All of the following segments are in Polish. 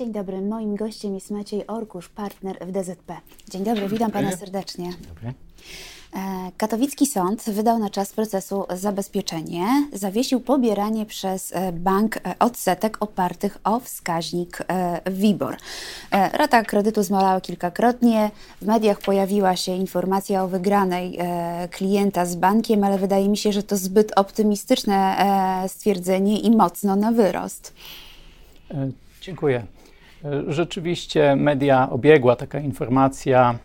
Dzień dobry, moim gościem jest Maciej Orkusz, partner w DZP. Dzień dobry, witam Pana serdecznie. Dzień dobry. E, katowicki sąd wydał na czas procesu zabezpieczenie, zawiesił pobieranie przez e, bank e, odsetek opartych o wskaźnik WIBOR. Rata kredytu zmalała kilkakrotnie, w mediach pojawiła się informacja o wygranej klienta z bankiem, ale wydaje mi się, że to zbyt optymistyczne stwierdzenie i mocno na wyrost. Dziękuję. Rzeczywiście media obiegła taka informacja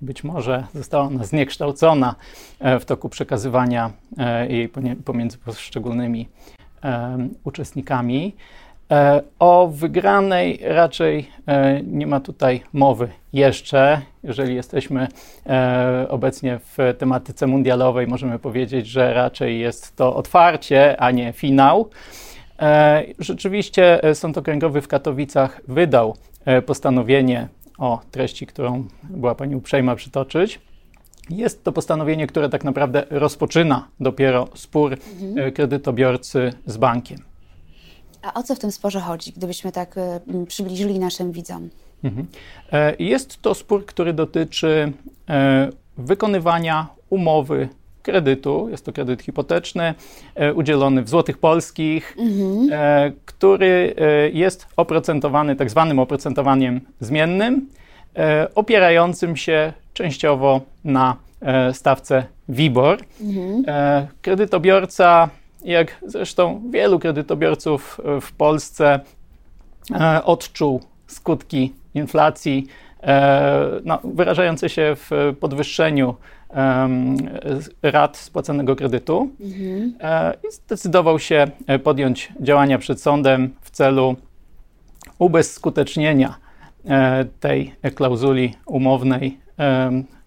być może została ona zniekształcona e, w toku przekazywania e, jej pomiędzy poszczególnymi e, uczestnikami. O wygranej raczej nie ma tutaj mowy jeszcze. Jeżeli jesteśmy obecnie w tematyce mundialowej, możemy powiedzieć, że raczej jest to otwarcie, a nie finał. Rzeczywiście Sąd Okręgowy w Katowicach wydał postanowienie o treści, którą była Pani uprzejma przytoczyć. Jest to postanowienie, które tak naprawdę rozpoczyna dopiero spór mhm. kredytobiorcy z bankiem. A o co w tym sporze chodzi, gdybyśmy tak e, przybliżyli naszym widzom? Mhm. E, jest to spór, który dotyczy wykonywania umowy kredytu. Jest to kredyt hipoteczny, e, udzielony w złotych polskich, mhm. e, który e, jest oprocentowany tak zwanym oprocentowaniem zmiennym, opierającym się częściowo na stawce WIBOR. Mhm. Kredytobiorca, jak zresztą wielu kredytobiorców w Polsce, odczuł skutki inflacji, no, wyrażające się w podwyższeniu rat spłaconego kredytu mhm. E, i zdecydował się e, podjąć działania przed sądem w celu ubezskutecznienia e, tej klauzuli umownej,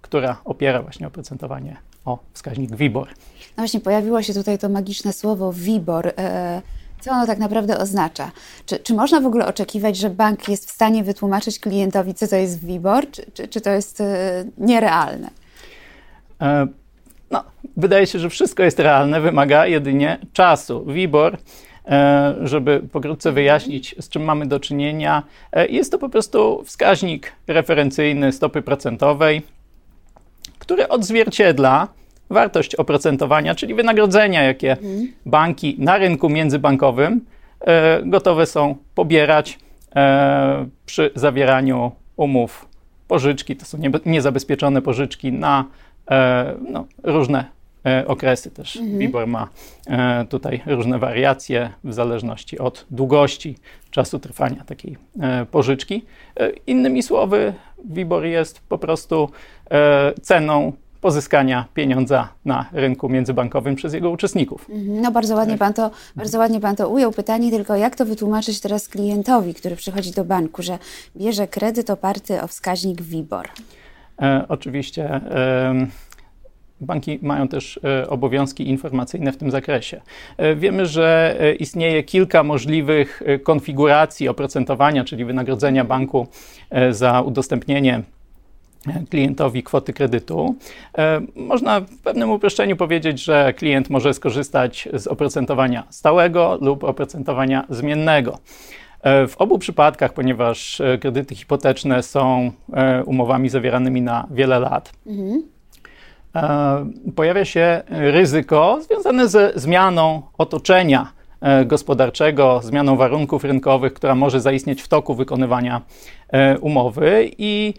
która opiera właśnie oprocentowanie o wskaźnik WIBOR. No właśnie, pojawiło się tutaj to magiczne słowo WIBOR. Co ono tak naprawdę oznacza? Czy, czy można w ogóle oczekiwać, że bank jest w stanie wytłumaczyć klientowi, co to jest WIBOR, czy, czy, czy to jest nierealne? E, no, wydaje się, że wszystko jest realne, wymaga jedynie czasu. WIBOR, e, żeby pokrótce wyjaśnić, z czym mamy do czynienia, e, jest to po prostu wskaźnik referencyjny stopy procentowej, który odzwierciedla wartość oprocentowania, czyli wynagrodzenia, jakie mhm. banki na rynku międzybankowym gotowe są pobierać przy zawieraniu umów pożyczki. To są niezabezpieczone pożyczki na E, no, różne e, okresy też. Mhm. WIBOR ma e, tutaj różne wariacje w zależności od długości czasu trwania takiej pożyczki. Innymi słowy, WIBOR jest po prostu ceną pozyskania pieniądza na rynku międzybankowym przez jego uczestników. No bardzo ładnie, pan to, bardzo ładnie pan to ujął. Pytanie tylko, jak to wytłumaczyć teraz klientowi, który przychodzi do banku, że bierze kredyt oparty o wskaźnik WIBOR? E, oczywiście e, banki mają też e, obowiązki informacyjne w tym zakresie. Wiemy, że istnieje kilka możliwych konfiguracji oprocentowania, czyli wynagrodzenia banku za udostępnienie klientowi kwoty kredytu. Można w pewnym uproszczeniu powiedzieć, że klient może skorzystać z oprocentowania stałego lub oprocentowania zmiennego. E, w obu przypadkach, ponieważ e, kredyty hipoteczne są e, umowami zawieranymi na wiele lat, mhm. pojawia się ryzyko związane ze zmianą otoczenia gospodarczego, zmianą warunków rynkowych, która może zaistnieć w toku wykonywania umowy, i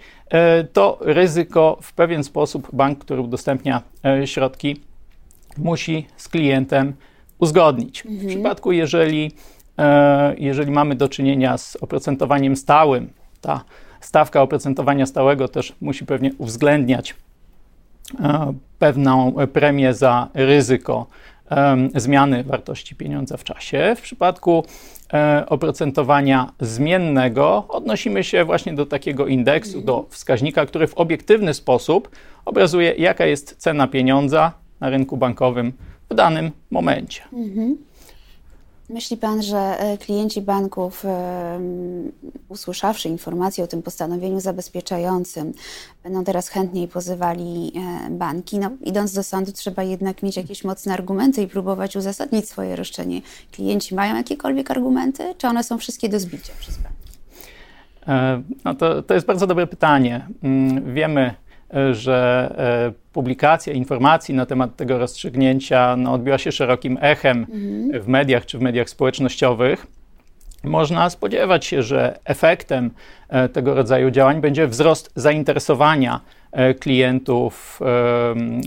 to ryzyko w pewien sposób bank, który udostępnia środki, musi z klientem uzgodnić. Mhm. W przypadku, jeżeli E, jeżeli mamy do czynienia z oprocentowaniem stałym, ta stawka oprocentowania stałego też musi pewnie uwzględniać e, pewną premię za ryzyko zmiany wartości pieniądza w czasie. W przypadku e, oprocentowania zmiennego odnosimy się właśnie do takiego indeksu, do wskaźnika, który w obiektywny sposób obrazuje, jaka jest cena pieniądza na rynku bankowym w danym momencie. Mhm. Myśli Pan, że e, klienci banków, usłyszawszy informację o tym postanowieniu zabezpieczającym, będą teraz chętniej pozywali e, banki? No, idąc do sądu, trzeba jednak mieć jakieś mocne argumenty i próbować uzasadnić swoje roszczenie. Klienci mają jakiekolwiek argumenty, czy one są wszystkie do zbicia przez banki? No to, to jest bardzo dobre pytanie. Mm, wiemy, że publikacja informacji na temat tego rozstrzygnięcia no, odbiła się szerokim echem mhm. w mediach czy w mediach społecznościowych. Można spodziewać się, że efektem tego rodzaju działań będzie wzrost zainteresowania E, klientów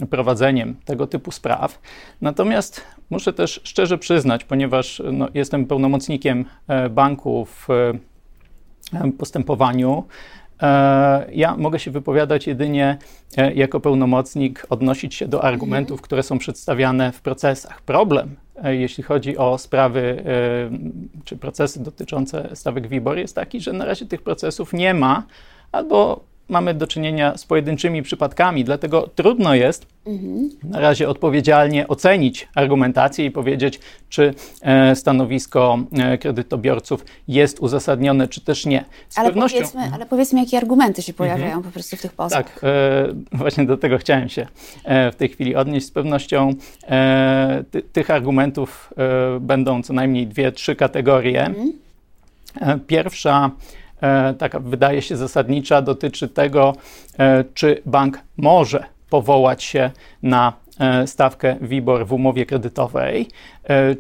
prowadzeniem tego typu spraw. Natomiast muszę też szczerze przyznać, ponieważ no, jestem pełnomocnikiem e, banku w e, postępowaniu, ja mogę się wypowiadać jedynie jako pełnomocnik, odnosić się do argumentów, które są przedstawiane w procesach. Problem, jeśli chodzi o sprawy czy procesy dotyczące stawek WIBOR, jest taki, że na razie tych procesów nie ma albo mamy do czynienia z pojedynczymi przypadkami, dlatego trudno jest mhm. na razie odpowiedzialnie ocenić argumentację i powiedzieć, czy e, stanowisko e, kredytobiorców jest uzasadnione, czy też nie. Z ale, pewnością... powiedzmy, ale powiedzmy, jakie argumenty się pojawiają mhm. po prostu w tych pozwach. Tak, e, właśnie do tego chciałem się w tej chwili odnieść. Z pewnością ty, tych argumentów będą co najmniej dwie, trzy kategorie. Mhm. Pierwsza taka wydaje się zasadnicza, dotyczy tego, e, czy bank może powołać się na e, stawkę WIBOR w umowie kredytowej,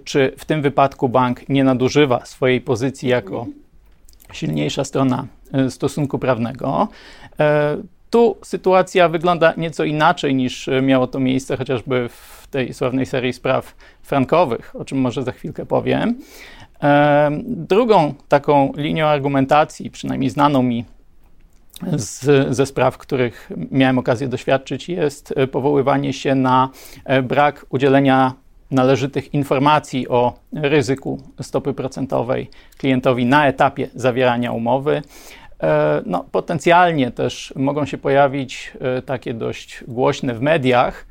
czy w tym wypadku bank nie nadużywa swojej pozycji jako silniejsza strona stosunku prawnego. Tu sytuacja wygląda nieco inaczej niż miało to miejsce chociażby w tej sławnej serii spraw frankowych, o czym może za chwilkę powiem. Drugą taką linią argumentacji, przynajmniej znaną mi z, ze spraw, których miałem okazję doświadczyć, jest e, powoływanie się na e, brak udzielenia należytych informacji o ryzyku stopy procentowej klientowi na etapie zawierania umowy. E, no, potencjalnie też mogą się pojawić takie dość głośne w mediach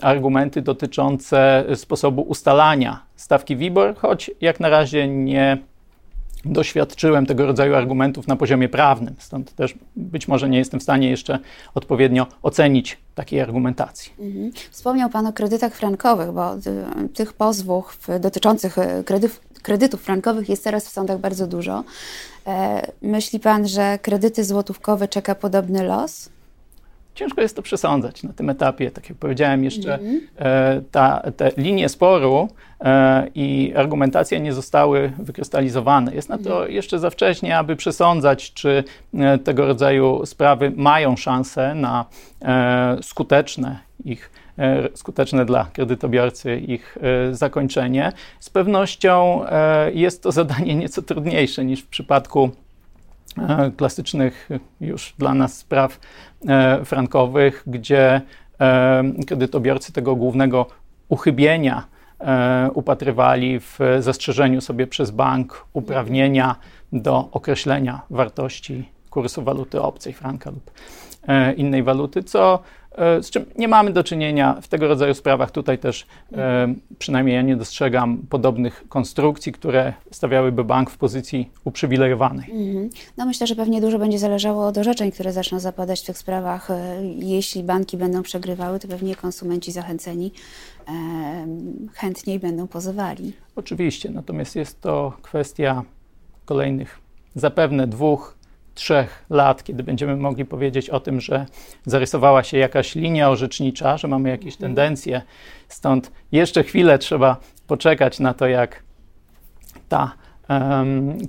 argumenty dotyczące sposobu ustalania stawki WIBOR, choć jak na razie nie doświadczyłem tego rodzaju argumentów na poziomie prawnym, stąd też być może nie jestem w stanie jeszcze odpowiednio ocenić takiej argumentacji. Mhm. Wspomniał Pan o kredytach frankowych, bo y, tych pozwów dotyczących y, kredytów, kredytów frankowych jest teraz w sądach bardzo dużo. E, myśli Pan, że kredyty złotówkowe czeka podobny los? Ciężko jest to przesądzać na tym etapie. Tak jak powiedziałem, jeszcze mm -hmm. ta, te linie sporu e, i argumentacja nie zostały wykrystalizowane. Jest na to -hmm. jeszcze za wcześnie, aby przesądzać, czy e, tego rodzaju sprawy mają szansę na skuteczne ich skuteczne dla kredytobiorcy ich zakończenie. Z pewnością jest to zadanie nieco trudniejsze niż w przypadku E, klasycznych już dla nas spraw e, frankowych, gdzie e, kredytobiorcy tego głównego uchybienia upatrywali w zastrzeżeniu sobie przez bank uprawnienia do określenia wartości kursu waluty obcej, franka lub innej waluty, co E, z czym nie mamy do czynienia w tego rodzaju sprawach. Tutaj też e, przynajmniej ja nie dostrzegam podobnych konstrukcji, które stawiałyby bank w pozycji uprzywilejowanej. Mhm. No myślę, że pewnie dużo będzie zależało od orzeczeń, które zaczną zapadać w tych sprawach. E, jeśli banki będą przegrywały, to pewnie konsumenci zachęceni chętniej będą pozywali. Oczywiście, natomiast jest to kwestia kolejnych zapewne dwóch, trzech lat, kiedy będziemy mogli powiedzieć o tym, że zarysowała się jakaś linia orzecznicza, że mamy jakieś mhm. tendencje. Stąd jeszcze chwilę trzeba poczekać na to, jak ta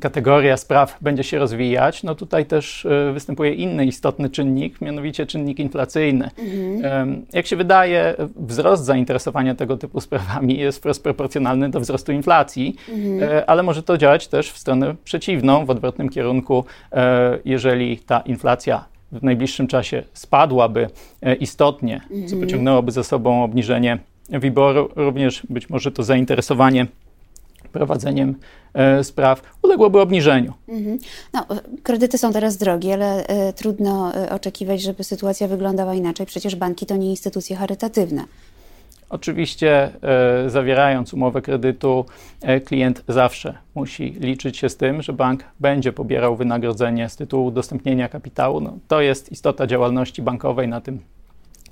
kategoria spraw będzie się rozwijać, no tutaj też e, występuje inny istotny czynnik, mianowicie czynnik inflacyjny. Mhm. Jak się wydaje, wzrost zainteresowania tego typu sprawami jest wprost proporcjonalny do wzrostu inflacji, mhm. E, ale może to działać też w stronę przeciwną, w odwrotnym kierunku, e, jeżeli ta inflacja w najbliższym czasie spadłaby istotnie, mhm. co pociągnęłoby za sobą obniżenie WIBOR-u, również być może to zainteresowanie prowadzeniem e, spraw uległoby obniżeniu. Mhm. No, kredyty są teraz drogie, ale e, trudno e, oczekiwać, żeby sytuacja wyglądała inaczej. Przecież banki to nie instytucje charytatywne. Oczywiście, e, zawierając umowę kredytu, e, klient zawsze musi liczyć się z tym, że bank będzie pobierał wynagrodzenie z tytułu udostępnienia kapitału. No, to jest istota działalności bankowej, na tym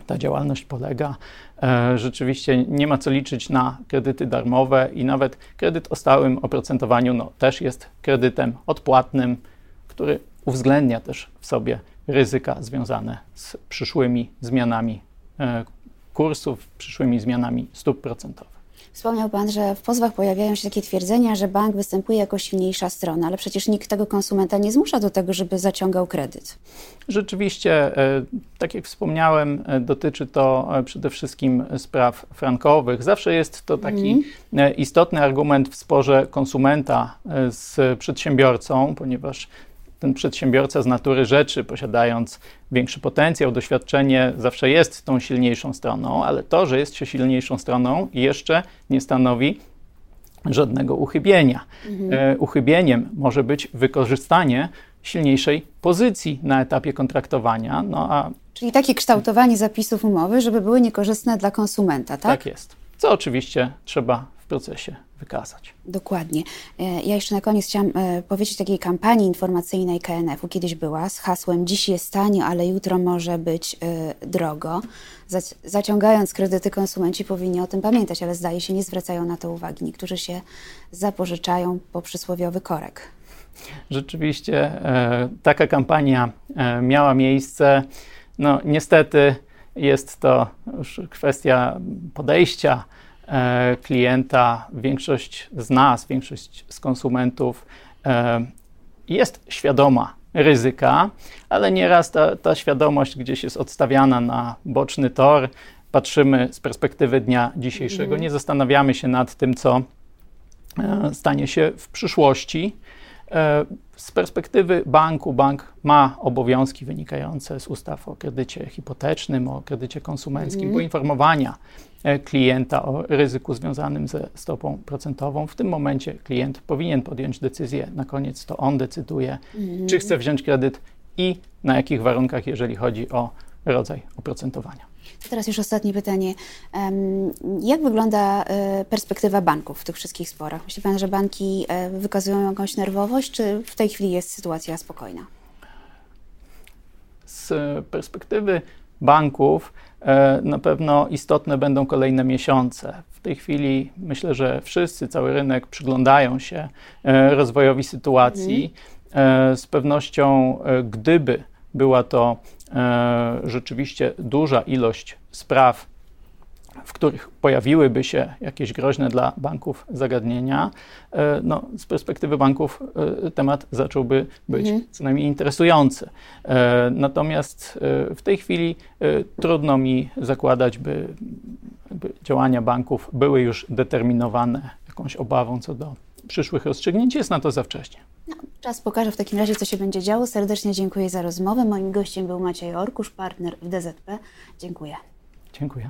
ta działalność polega. E, rzeczywiście nie ma co liczyć na kredyty darmowe i nawet kredyt o stałym oprocentowaniu no, też jest kredytem odpłatnym, który uwzględnia też w sobie ryzyka związane z przyszłymi zmianami e, kursów, przyszłymi zmianami stóp procentowych. Wspomniał Pan, że w pozwach pojawiają się takie twierdzenia, że bank występuje jako silniejsza strona, ale przecież nikt tego konsumenta nie zmusza do tego, żeby zaciągał kredyt. Rzeczywiście, e, tak jak wspomniałem, e, dotyczy to przede wszystkim spraw frankowych. Zawsze jest to taki mm. istotny argument w sporze konsumenta z przedsiębiorcą, ponieważ ten przedsiębiorca z natury rzeczy, posiadając większy potencjał, doświadczenie, zawsze jest tą silniejszą stroną, ale to, że jest się silniejszą stroną, jeszcze nie stanowi żadnego uchybienia. Mhm. E, uchybieniem może być wykorzystanie silniejszej pozycji na etapie kontraktowania. No a Czyli takie kształtowanie zapisów umowy, żeby były niekorzystne dla konsumenta, tak? Tak jest. Co oczywiście trzeba procesie wykazać. Dokładnie. E, ja jeszcze na koniec chciałam e, powiedzieć takiej kampanii informacyjnej KNF-u. Kiedyś była z hasłem dziś jest tanio, ale jutro może być e, drogo. Zaciągając kredyty konsumenci powinni o tym pamiętać, ale zdaje się nie zwracają na to uwagi. Niektórzy się zapożyczają po przysłowiowy korek. Rzeczywiście taka kampania miała miejsce. No niestety jest to już kwestia podejścia klienta, większość z nas, większość z konsumentów e, jest świadoma ryzyka, ale nieraz ta, ta świadomość gdzieś jest odstawiana na boczny tor. Patrzymy z perspektywy dnia dzisiejszego, mhm. nie zastanawiamy się nad tym, co e, stanie się w przyszłości. Z perspektywy banku, bank ma obowiązki wynikające z ustaw o kredycie hipotecznym, o kredycie konsumenckim, mm. poinformowania e, klienta o ryzyku związanym ze stopą procentową. W tym momencie klient powinien podjąć decyzję, na koniec to on decyduje, mm. czy chce wziąć kredyt i na jakich warunkach, jeżeli chodzi o rodzaj oprocentowania. Teraz już ostatnie pytanie. Jak wygląda e, perspektywa banków w tych wszystkich sporach? Myśli Pan, że banki e, wykazują jakąś nerwowość, czy w tej chwili jest sytuacja spokojna? Z perspektywy banków e, na pewno istotne będą kolejne miesiące. W tej chwili myślę, że wszyscy, cały rynek przyglądają się rozwojowi sytuacji. Mhm. Z pewnością, gdyby była to e, rzeczywiście duża ilość spraw, w których pojawiłyby się jakieś groźne dla banków zagadnienia, e, no, z perspektywy banków e, temat zacząłby być mhm. co najmniej interesujący. E, natomiast w tej chwili trudno mi zakładać, by, by działania banków były już determinowane jakąś obawą co do przyszłych rozstrzygnięć. Jest na to za wcześnie. No, czas pokaże w takim razie, co się będzie działo. Serdecznie dziękuję za rozmowę. Moim gościem był Maciej Orkusz, partner w DZP. Dziękuję. Dziękuję.